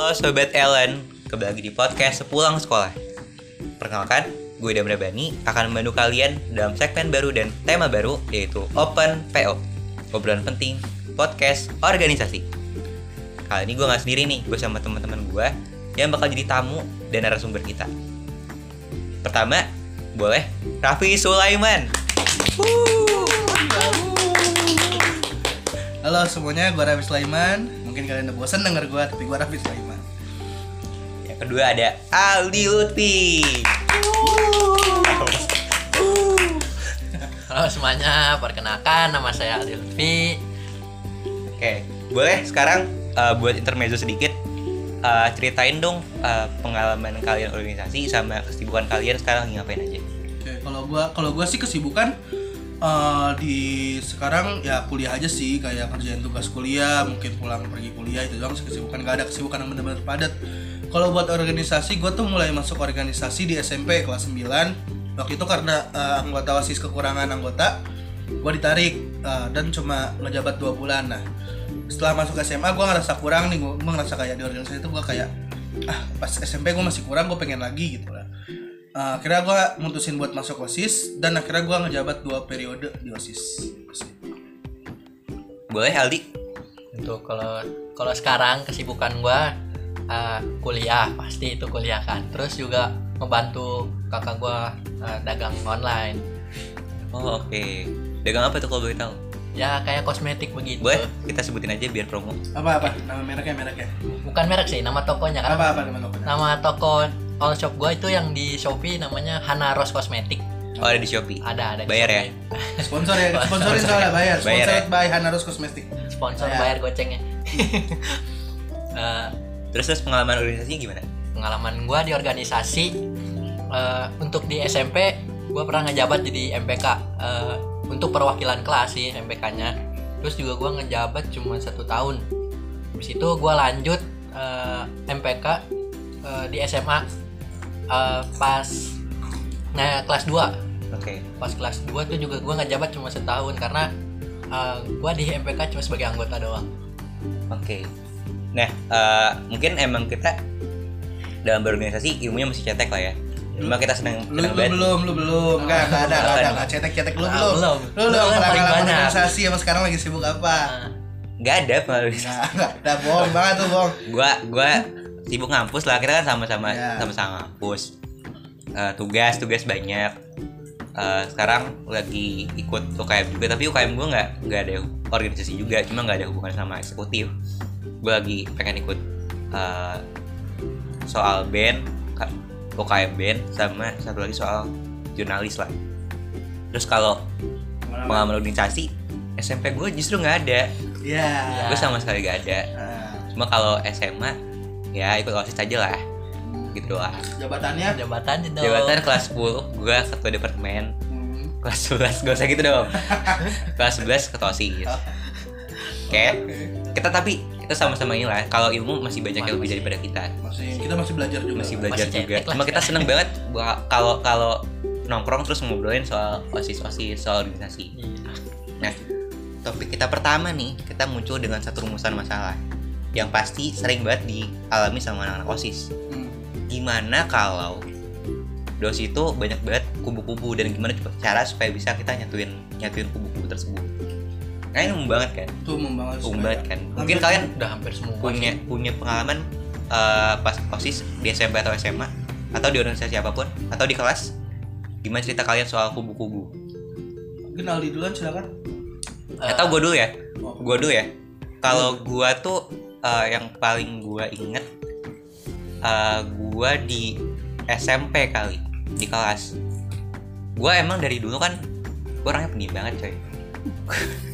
Halo Sobat Ellen, kembali lagi di podcast Sepulang Sekolah. Perkenalkan, gue Damra Bani akan membantu kalian dalam segmen baru dan tema baru yaitu Open PO Obrolan penting, podcast, organisasi. Kali ini gue gak sendiri nih, gue sama teman-teman gue yang bakal jadi tamu dan narasumber kita. Pertama, boleh Raffi Sulaiman. Halo semuanya, gue Raffi Sulaiman. Mungkin kalian udah bosan denger gue, tapi gue Raffi Sulaiman. Kedua ada Aldi Lutfi Halo semuanya, perkenalkan nama saya Aldi Lutfi. Oke, boleh sekarang uh, buat intermezzo sedikit uh, ceritain dong uh, pengalaman kalian organisasi sama kesibukan kalian sekarang lagi ngapain aja. Oke, kalau gue kalau gue sih kesibukan eh, di sekarang ya kuliah aja sih, kayak kerjain tugas kuliah, mungkin pulang pergi kuliah itu doang sih kesibukan. Gak ada kesibukan yang bener-bener padat. Kalau buat organisasi, gue tuh mulai masuk organisasi di SMP kelas 9 Waktu itu karena eh, anggota OSIS kekurangan anggota, gue ditarik eh, dan cuma ngejabat dua bulan. Nah, setelah masuk SMA gue ngerasa kurang nih gue ngerasa kayak di organisasi itu gue kayak ah pas SMP gue masih kurang gue pengen lagi gitu lah Uh, akhirnya gue mutusin buat masuk osis dan akhirnya gue ngejabat dua periode di osis Boleh Aldi? Untuk kalau kalau sekarang kesibukan gua eh, kuliah, pasti itu kuliah kan. Terus juga ngebantu kakak gua eh, dagang online. Oh oke. Dagang apa tuh kalau boleh tahu? Ya kayak kosmetik begitu. Boleh kita sebutin aja biar promo. apa apa nama mereknya mereknya Bukan merek sih, nama tokonya kan. apa apa nama tokonya Nama toko all shop gua itu yang di Shopee namanya Hana Rose Cosmetic. Oh ada di Shopee. Ada ada. di Bayar ya? Shopee. sponsor ya sponsorin soalnya bayar Bayar sponsored ya? by Hanarus Cosmetic Sponsor Bayar. bayar gocengnya. Eh, Terus terus pengalaman organisasinya gimana? pengalaman gua di organisasi eh, untuk di SMP gua pernah ngejabat jadi MPK eh, untuk perwakilan kelas sih MPK-nya terus juga gua ngejabat cuma satu tahun habis itu gua lanjut eh, MPK eh, di SMA eh, pas nah kelas 2 Oke. pas kelas 2 tuh juga gua ngejabat cuma setahun karena eh, gua di MPK cuma sebagai anggota doang Oke. Nah uh, mungkin emang kita dalam berorganisasi ilmunya masih cetek lah ya. Cuma kita senang lu, senang lu banget. belum lu belum enggak enggak ada enggak ada enggak cetek cetek lu Ah, belum belum. lu Lu belum kan paling pengalaman organisasi sama sekarang lagi sibuk apa Nah, Gak ada pengalaman. enggak enggak udah bohong banget tuh bohong gua gua sibuk ngampus lah kita kan sama-sama Ya. sama-sama ngampus Eh, tugas tugas banyak Eh, sekarang lagi ikut UKM juga tapi UKM gua nggak nggak ada organisasi juga cuma nggak ada hubungan sama eksekutif gua lagi pengen ikut eh, soal band UKM band sama satu lagi soal jurnalis lah. Terus kalau pengalaman. organisasi SMP gue justru nggak ada. Ya gue sama sekali nggak ada. Nah, cuma kalau SMA ya ikut osis aja lah. Gitu lah jabatannya? Jabatan dong. Jabatan kelas 10 gue ketua departemen. Hmm, kelas 11 gak usah gitu dong. Kelas 11 ketua osis. Oke. Kita tapi kita sama-sama ini lah kalau ilmu masih banyak yang lebih daripada kita masih kita masih belajar juga masih belajar Masih juga cuma kita seneng banget kalau kalau nongkrong terus ngobrolin soal osis osis soal organisasi Iya. Nah, topik kita pertama nih, kita muncul dengan satu rumusan masalah yang pasti sering banget dialami sama anak-anak OSIS. Hmm. Gimana kalau dosi itu banyak banget kubu-kubu dan gimana coba cara supaya bisa kita nyatuin nyatuin kubu-kubu tersebut. Kayaknya umum banget kan? itu umum banget Umum banget kan? Mungkin Hampir- kalian udah hampir semua punya sih. punya pengalaman eh, pas OSIS di SMP atau SMA atau di organisasi apa pun atau di kelas gimana cerita kalian soal kubu-kubu? mungkin Aldi duluan silakan atau gue dulu ya? oh. gua dulu ya kalau gua tuh eh, yang paling gua inget eh, gua di SMP kali di kelas gua emang dari dulu kan gua orangnya pendiam banget coy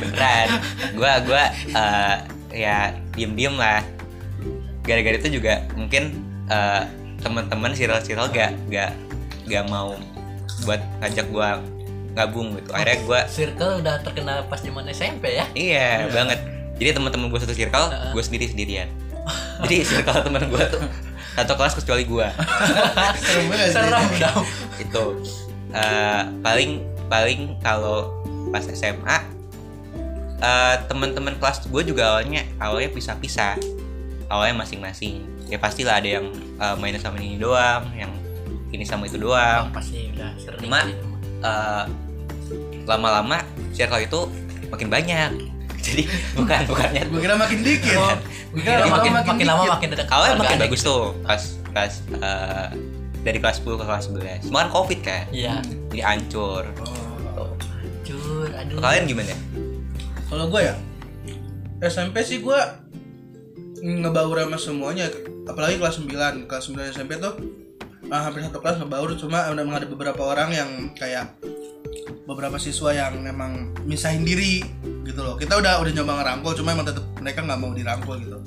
beneran gua gua eh, ya diem diem lah gara-gara itu juga mungkin eh, teman-teman circle-circle gak gak gak mau buat ngajak gua gabung gitu akhirnya gua circle udah terkenal pas zaman SMP ya Iya banget. Jadi teman-teman gue satu circle, gue sendiri sendirian. Jadi circle teman gue tuh satu kelas kecuali gue. serem banget sih. serem dong Itu eh, paling paling kalau pas SMA eh, teman-teman kelas gue juga awalnya awalnya pisah-pisah. Awalnya masing-masing. Ya pastilah ada yang eh, mainnya sama ini doang yang ini sama itu doang. Pasti udah sering Cuma- gitu. Eh, lama-lama circle itu makin banyak. Jadi bukan bukannya gue kira makin dikit. Oh, gue Kira makin, makin, lama dikit. makin dekat. Awalnya makin bagus gitu. tuh pas pas eh, dari kelas 10 ke kelas 11 semua kan covid kan Iya. jadi hancur. Oh. Hancur, aduh. kalian gimana? Kalau gue ya SMP sih gue ngebaur sama semuanya. Apalagi kelas 9 kelas 9 SMP tuh ah, hampir satu kelas ngebaur. Cuma memang ada beberapa orang yang kayak beberapa siswa yang memang misahin diri gitu loh. Kita udah udah nyoba ngerangkul cuma emang tetap mereka nggak mau dirangkul gitu.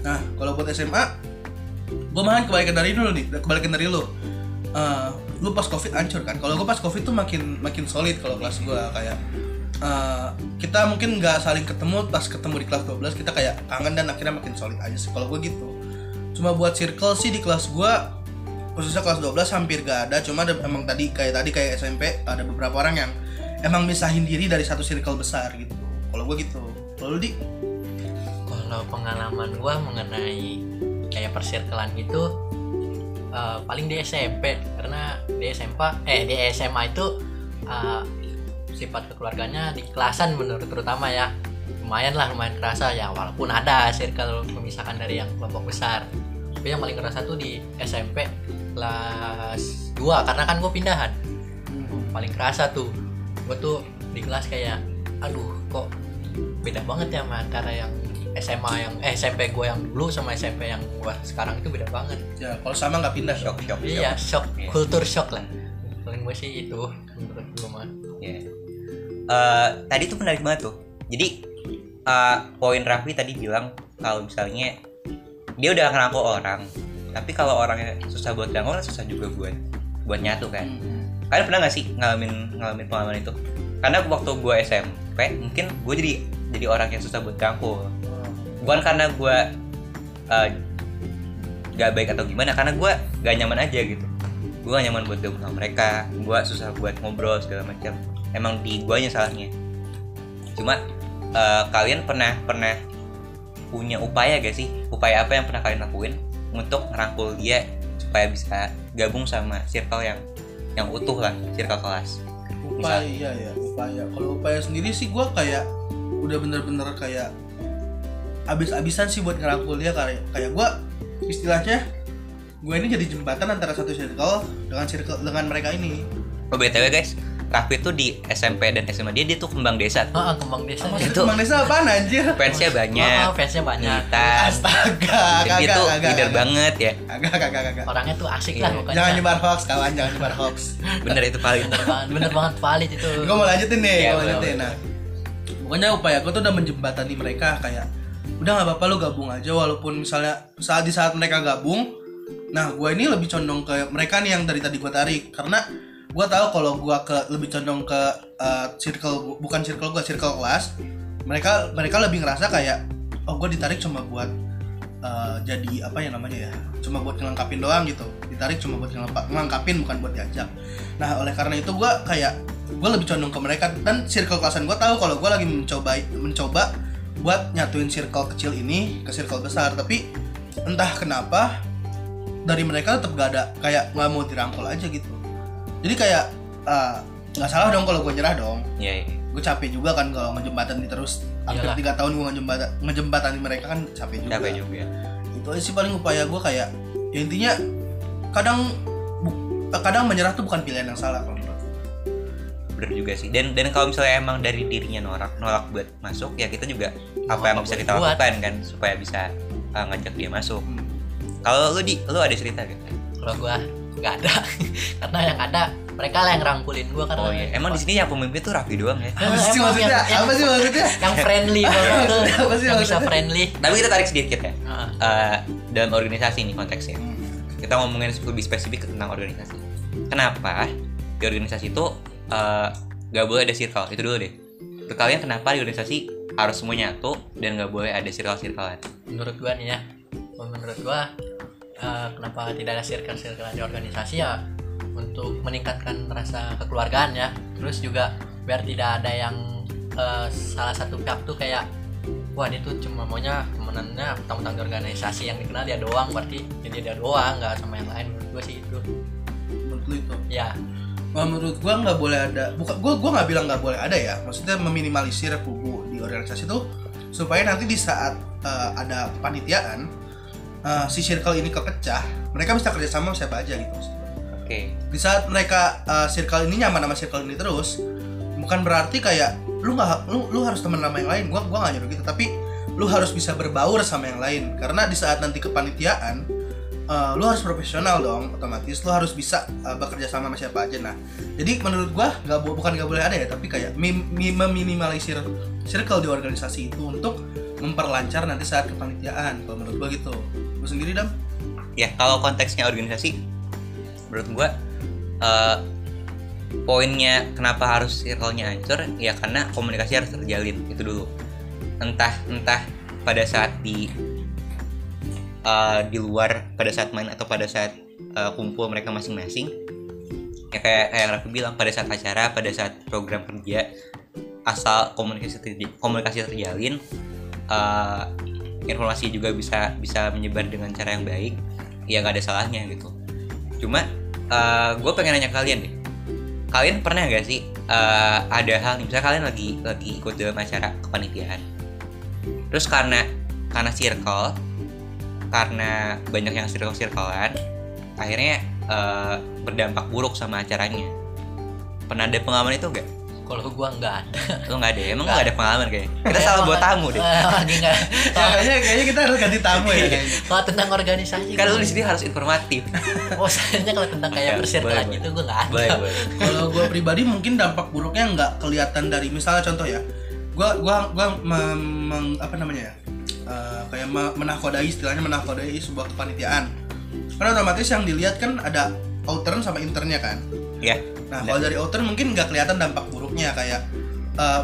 Nah kalau buat SMA gue malah kebalikan dari dulu nih kebalikan dari lu. Eh, lu pas covid hancur kan? Kalau gue pas covid tuh makin makin solid kalau kelas gue kayak eh, kita mungkin nggak saling ketemu pas ketemu di kelas 12 kita kayak kangen dan akhirnya makin solid aja sih kalau gue gitu. Cuma buat circle sih di kelas gue khususnya kelas 12 hampir gak ada cuma ada, emang tadi kayak tadi kayak SMP ada beberapa orang yang emang misahin diri dari satu circle besar gitu. Kalau gue gitu. Kalau di? Kalau pengalaman gua mengenai kayak persirkelan gitu eh, paling di SMP karena di SMP eh di SMA itu eh, sifat kekeluarganya di kelasan menurut terutama ya. Lumayan lah lumayan kerasa ya walaupun ada circle memisahkan dari yang kelompok besar. Tapi yang paling kerasa tuh di SMP kelas 2 karena kan gue pindahan. Paling kerasa tuh gue tuh di kelas kayak aduh kok beda banget ya sama antara yang SMA yang eh SMP gue yang dulu sama SMP yang gue sekarang itu beda banget ya kalau sama nggak pindah shock shock iya shock Iya. kultur shock lah paling gue sih itu menurut gue mah Iya. Eh, tadi tuh menarik banget tuh. Jadi eh, poin Raffi tadi bilang kalau misalnya dia udah ngerangkul orang, tapi kalau orangnya susah buat dirangkul kan susah juga buat buat nyatu kan. Kalian pernah nggak sih ngalamin ngalamin pengalaman itu? Karena waktu gue SMP mungkin gue jadi jadi orang yang susah buat dirangkul. Bukan karena gue eh, gak baik atau gimana, karena gue gak nyaman aja gitu. Gue gak nyaman buat gabung sama mereka gue susah buat ngobrol segala macam. Emang di guanya salahnya. Cuma eh, kalian pernah pernah punya upaya gak sih? Upaya apa yang pernah kalian lakuin untuk ngerangkul dia supaya bisa gabung sama circle yang yang utuh lah circle kelas? Upaya ya upaya. Kalau upaya sendiri sih gue kayak udah bener-bener kayak abis-abisan sih buat ngerangkul dia kayak kayak gue istilahnya gue ini jadi jembatan antara satu circle dengan circle dengan mereka ini oh btw guys Raffi tuh di SMP dan SMA dia dia tuh kembang desa tuh. ah kembang desa Maksud Itu- Bang Desa apaan anjir? fansnya banyak Oh, fansnya banyak militan Astaga, dan dia kagak, tuh kagak, leader kagak. banget ya Kagak, kagak, kagak. orangnya tuh asik Iya. lah pokoknya Jangan nyebar hoax, kawan, jangan nyebar hoax. bener itu paling bener banget bener banget valid itu gue mau lanjutin nih, Iya, gue mau lanjutin. Nah, pokoknya upaya gue tuh udah menjembatani mereka kayak udah nggak apa-apa lu gabung aja. Walaupun misalnya saat di saat mereka gabung, nah gue ini lebih condong ke mereka nih yang dari tadi gue tarik. Karena gue tahu kalau gue ke lebih condong ke uh, circle bukan circle gue circle kelas mereka mereka lebih ngerasa kayak oh gue ditarik cuma buat uh, jadi apa ya namanya ya cuma buat ngelengkapin doang gitu. Ditarik cuma buat ngelengkap- ngelengkapin bukan buat diajak. Nah oleh karena itu gue kayak gue lebih condong ke mereka. Dan circle kelasan gue tahu kalau gue lagi mencoba mencoba buat nyatuin circle kecil ini ke circle besar. Tapi entah kenapa dari mereka tetap gak ada kayak nggak mau dirangkul aja gitu. Jadi kayak uh, nggak salah dong kalau gue nyerah dong. Ya, ya. gue capek juga kan kalau ngejembatan terus. Hampir tiga tahun gue ngejembatan ngejembatan mereka kan capek juga. Capek juga itu aja sih paling upaya gue kayak ya intinya kadang kadang menyerah tuh bukan pilihan yang salah kalau. Bener juga sih. Dan dan kalau misalnya emang dari dirinya nolak nolak buat masuk ya kita juga apa yang apa bisa kita buat. lakukan kan supaya bisa uh, ngajak dia masuk. Hmm. kalau lu di lu ada cerita gitu kalau gua nggak ada. Karena yang ada mereka lah yang rangkulin gua karena oh iya emang di sini yang pemimpin tuh Raffi doang ya? Apa sih maksudnya? yang- apa sih maksudnya? yang friendly banget tuh Apa sih yang bisa maksudnya? friendly. Tapi kita tarik sedikit ya. Heeh. Eh, dalam organisasi ini konteksnya. Hmm. kita ngomongin lebih spesifik tentang organisasi. Kenapa di organisasi itu eh, nggak boleh ada circle. Itu dulu deh. Untuk kalian kenapa di organisasi harus semua nyatu dan nggak boleh ada circle-circlean? Menurut gua nih ya. Menurut gua eh, kenapa tidak ada circle circle di organisasi ya? Untuk meningkatkan rasa kekeluargaan ya. Terus juga biar tidak ada yang eh, salah satu pihak tuh kayak wah dia tuh cuma maunya temenannya teman-teman di organisasi yang dikenal dia doang. Berarti ya dia, dia doang nggak sama yang lain. Menurut gue sih itu. Menurut lu itu? Ya Wah, menurut gua nggak boleh ada bukan gua gua nggak bilang nggak boleh ada ya. Maksudnya meminimalisir kubu di organisasi itu supaya nanti di saat eh, ada panitiaan eh, si circle ini kepecah mereka bisa kerjasama sama siapa aja gitu oke. Di saat mereka eh, circle ini nyaman sama circle ini terus bukan berarti kayak lu nggak lu lu harus temen sama yang lain. Gua gua nggak nyuruh gitu tapi lu harus bisa berbaur sama yang lain. Karena di saat nanti kepanitiaan eh, lu harus profesional dong otomatis lu harus bisa eh, bekerja sama sama siapa aja. Nah jadi menurut gua nggak bukan nggak boleh ada ya tapi kayak meminimalisir circle di organisasi itu untuk memperlancar nanti saat kepanitiaan kalau menurut gua gitu. Lu sendiri dam? Ya kalau konteksnya organisasi menurut gua eh, poinnya kenapa harus circle-nya hancur ya karena komunikasi harus terjalin itu dulu. Entah entah pada saat di eh, di luar pada saat main atau pada saat eh, kumpul mereka masing-masing. Ya kayak kayak yang Raffi bilang pada saat acara pada saat program kerja asal komunikasi terj- komunikasi terjalin eh, informasi juga bisa bisa menyebar dengan cara yang baik ya nggak ada salahnya gitu. Cuma gue pengen nanya kalian deh kalian pernah gak sih eh, ada hal nih misalnya kalian lagi lagi ikut dalam acara kepanitiaan terus karena karena circle karena banyak yang circle circlean akhirnya eh, berdampak buruk sama acaranya. Pernah ada pengalaman itu gak? kalau gua nggak ada. Lo nggak ada, emang nggak ada pengalaman kayak kita salah buat tamu deh. Eh, lagi nggak kayaknya kayaknya kita harus ganti tamu ya kayaknya kalau tentang organisasi Kan gua- lu di sini harus informatif. oh sayangnya kalau tentang kayak persirkelan gitu gue nggak ada. Kalau gue pribadi mungkin dampak buruknya nggak kelihatan dari misalnya contoh ya gue gua gua mem- meng- apa namanya ya eh, kayak me- menakodai istilahnya menakodai sebuah kepanitiaan. Karena otomatis yang dilihat kan ada outer sama internnya kan. Ya, nah kalau dari outer mungkin nggak kelihatan dampak buruknya kayak eh,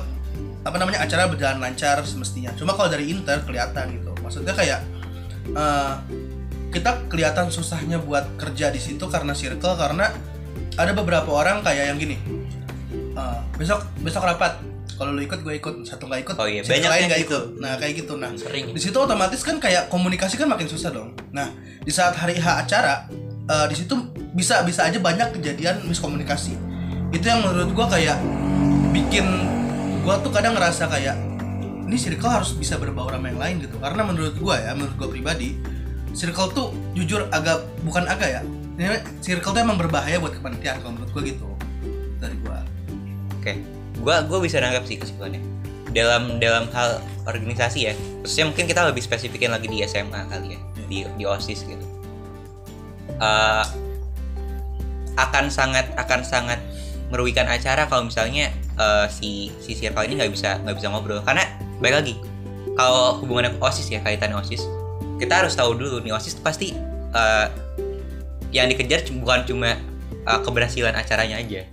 apa namanya acara berjalan lancar semestinya. Cuma kalau dari inter kelihatan gitu. Maksudnya kayak eh, kita kelihatan susahnya buat kerja di situ karena circle karena ada beberapa orang kayak yang gini. Eh, besok besok rapat kalau lu ikut gue ikut satu nggak ikut Oh iya, banyak lain nggak gitu. ikut nah kayak gitu nah sering di situ otomatis kan kayak komunikasi kan makin susah dong. Nah, di saat hari H acara, eh, di situ bisa bisa aja banyak kejadian miskomunikasi. Itu yang menurut gua kayak bikin gua tuh kadang ngerasa kayak ini circle harus bisa berbaur sama yang lain gitu. Karena menurut gua ya, menurut gua pribadi, circle tuh jujur agak bukan agak ya. Ini circle tuh emang berbahaya buat kepanitiaan kalau menurut gua gitu. Dari gua. oke. Gua gua bisa nanggap sih kesimpulannya. Dalam dalam hal organisasi ya, khususnya mungkin kita lebih spesifikin lagi di SMA kali ya, di di OSIS gitu. Eh, akan sangat akan sangat merugikan acara kalau misalnya eh, si si circle ini nggak bisa nggak bisa ngobrol karena baik lagi kalau hubungannya osis ya kaitannya osis kita harus tahu dulu nih osis pasti eh, yang dikejar bukan cuma eh, keberhasilan acaranya aja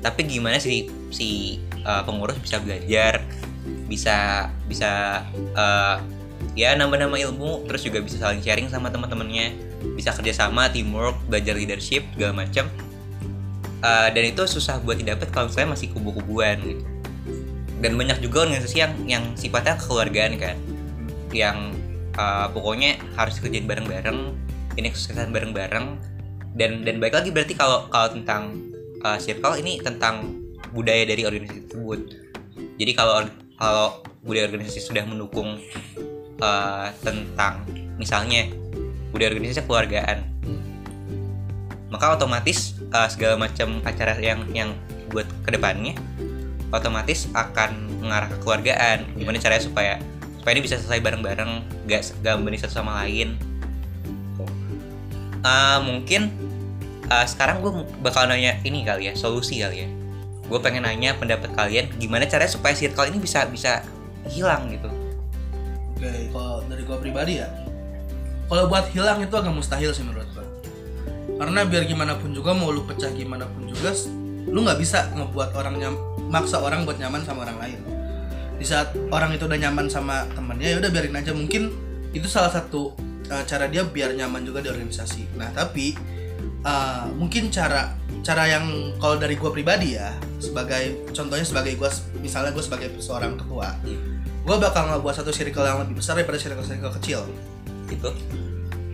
tapi gimana si si eh, pengurus bisa belajar bisa bisa eh, ya nambah-nambah ilmu terus juga bisa saling sharing sama teman-temannya. Bisa kerjasama teamwork belajar leadership segala macam Eh, dan itu susah buat didapat kalau misalnya masih kubu-kubuan gitu. Dan banyak juga organisasi yang yang sifatnya kekeluargaan kan. Yang eh, pokoknya harus kerjain bareng-bareng ini kesuksesan bareng-bareng. Dan dan baik lagi berarti kalau kalau tentang eh, circle ini tentang budaya dari organisasi tersebut. Jadi kalau kalau budaya organisasi sudah mendukung eh, tentang misalnya budaya organisasi keluargaan maka otomatis uh, segala macam acara yang yang buat ke depannya otomatis akan mengarah ke keluargaan gimana caranya supaya supaya ini bisa selesai bareng-bareng gak gak satu sama lain. Uh, mungkin uh, sekarang gue bakal nanya ini kali ya solusi kali ya gue pengen nanya pendapat kalian gimana caranya supaya circle ini bisa bisa hilang gitu Oke, kalau dari gua pribadi ya, kalau buat hilang itu agak mustahil sih menurut gua. Karena biar gimana pun juga mau lu pecah gimana pun juga, lu nggak bisa ngebuat orang nyam, maksa orang buat nyaman sama orang lain. Di saat orang itu udah nyaman sama temennya, ya udah biarin aja. Mungkin itu salah satu uh, cara dia biar nyaman juga di organisasi. Nah tapi uh, mungkin cara cara yang kalau dari gua pribadi ya, sebagai contohnya sebagai gue misalnya gue sebagai seorang ketua Iya. gue bakal ngebuat satu circle yang lebih besar daripada circle-circle kecil Itu.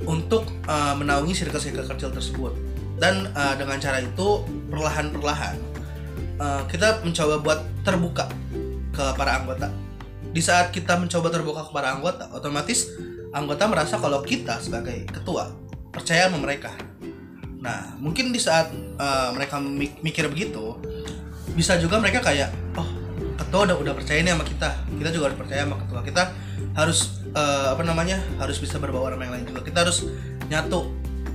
untuk uh, menaungi circle-circle kecil tersebut dan uh, dengan cara itu perlahan-perlahan uh, kita mencoba buat terbuka ke para anggota di saat kita mencoba terbuka ke para anggota otomatis anggota merasa kalau kita sebagai ketua percaya sama mereka nah mungkin di saat uh, mereka mi- mikir begitu bisa juga mereka kayak oh ketua udah udah percaya nih sama kita. Kita juga harus percaya sama ketua. Kita harus eh, apa namanya harus bisa berbaur sama yang lain juga. Kita harus nyatu.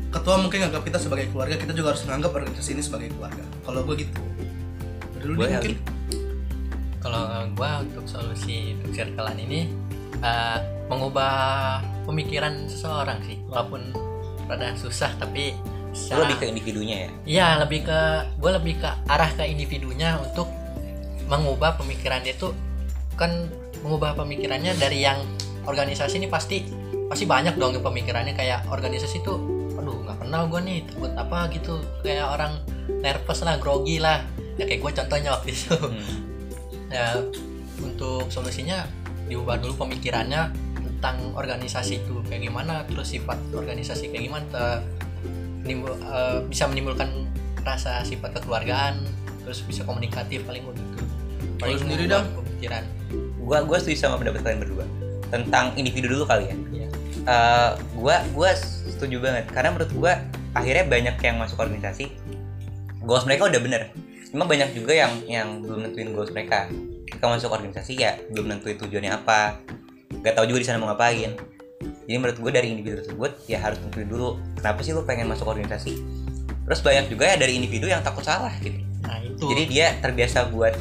Ketua mungkin nganggap kita sebagai keluarga kita juga harus menganggap organisasi ini sebagai keluarga. Kalau gue gitu. Dari lu Gue nih mungkin. Kalau gua untuk solusi untuk circlean ini eh, mengubah pemikiran seseorang sih, walaupun rada susah tapi secara lebih ke individunya ya. Iya lebih ke gue lebih ke arah ke individunya untuk mengubah pemikiran dia tuh. Kan mengubah pemikirannya dari yang organisasi ini pasti pasti banyak dong pemikirannya. Kayak organisasi tuh aduh nggak kenal gue nih takut apa gitu. Kayak orang nervous lah grogi lah. Ya kayak gue contohnya waktu itu. Hmm. ya untuk solusinya diubah dulu pemikirannya tentang organisasi itu kayak gimana terus sifat organisasi kayak gimana menimbul- eh, bisa menimbulkan rasa sifat kekeluargaan terus bisa komunikatif paling begitu paling sendiri, Dam? pemikiran Gua gua setuju sama pendapat kalian berdua. Tentang individu dulu kali ya. Iya. Eh, gua gua setuju banget karena menurut gua akhirnya banyak yang masuk organisasi goals mereka udah bener cuma banyak juga yang yang belum nentuin goals mereka ketika masuk organisasi ya belum nentuin tujuannya apa gak tahu juga di sana mau ngapain jadi menurut gue dari individu tersebut ya harus tentuin dulu. Kenapa sih lu pengen masuk organisasi? Terus banyak juga ya dari individu yang takut salah gitu. Nah itu. Jadi dia terbiasa buat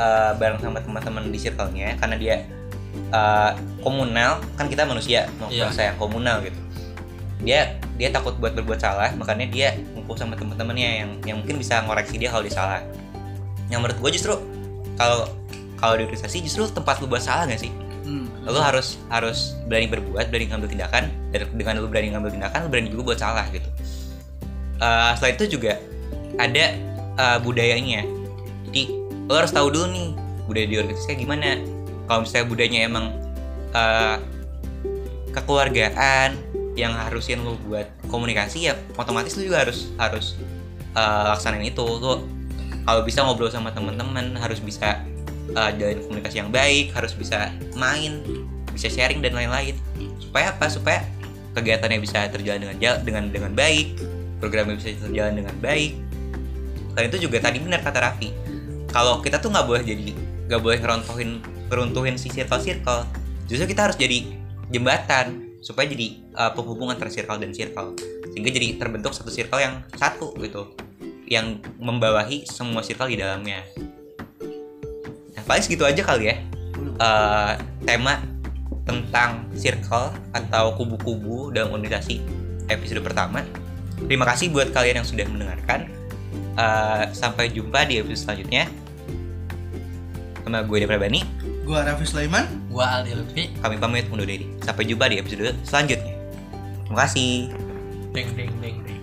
uh, bareng sama teman-teman di circle-nya karena dia uh, komunal. Kan kita manusia mau bangsa yang komunal gitu. Dia dia takut buat berbuat salah makanya dia ngumpul sama teman-temannya yang yang mungkin bisa ngoreksi dia kalau dia salah. Yang menurut gue justru kalau kalau di organisasi justru tempat lu buat salah gak sih lu harus harus berani berbuat berani ngambil tindakan dan dengan lu berani ngambil tindakan lu berani juga buat salah gitu. Eh, selain itu juga ada eh, budayanya. Jadi lo harus tahu dulu nih budaya di organisasi kayak gimana. Kalau misalnya budayanya emang eh, kekeluargaan yang harusin lu buat komunikasi ya otomatis lu juga harus harus eh, laksanain itu. Lu kalau bisa ngobrol sama teman-teman harus bisa eh, jalin komunikasi yang baik harus bisa main bisa sharing dan lain-lain. Supaya apa? Supaya kegiatannya bisa terjalan dengan dengan dengan baik programnya bisa terjalan dengan baik. Selain itu juga tadi benar kata Raffi. Kalau kita tuh nggak boleh jadi nggak boleh ngerontohin keruntuhin si circle circle. Justru kita harus jadi jembatan supaya jadi uh, penghubung antara circle dan circle. Sehingga jadi terbentuk satu circle yang satu gitu yang membawahi semua circle di dalamnya paling segitu aja kali ya. Uh, tema tentang circle atau kubu-kubu dalam organisasi episode pertama. Terima kasih buat kalian yang sudah mendengarkan. Uh, sampai jumpa di episode selanjutnya. Sama gue Depra Bani. Gua Raffi Sulaiman. Gua Aldi Lutfi. Kami pamit undur diri. Sampai jumpa di episode selanjutnya. Terima kasih. Deng deng deng deng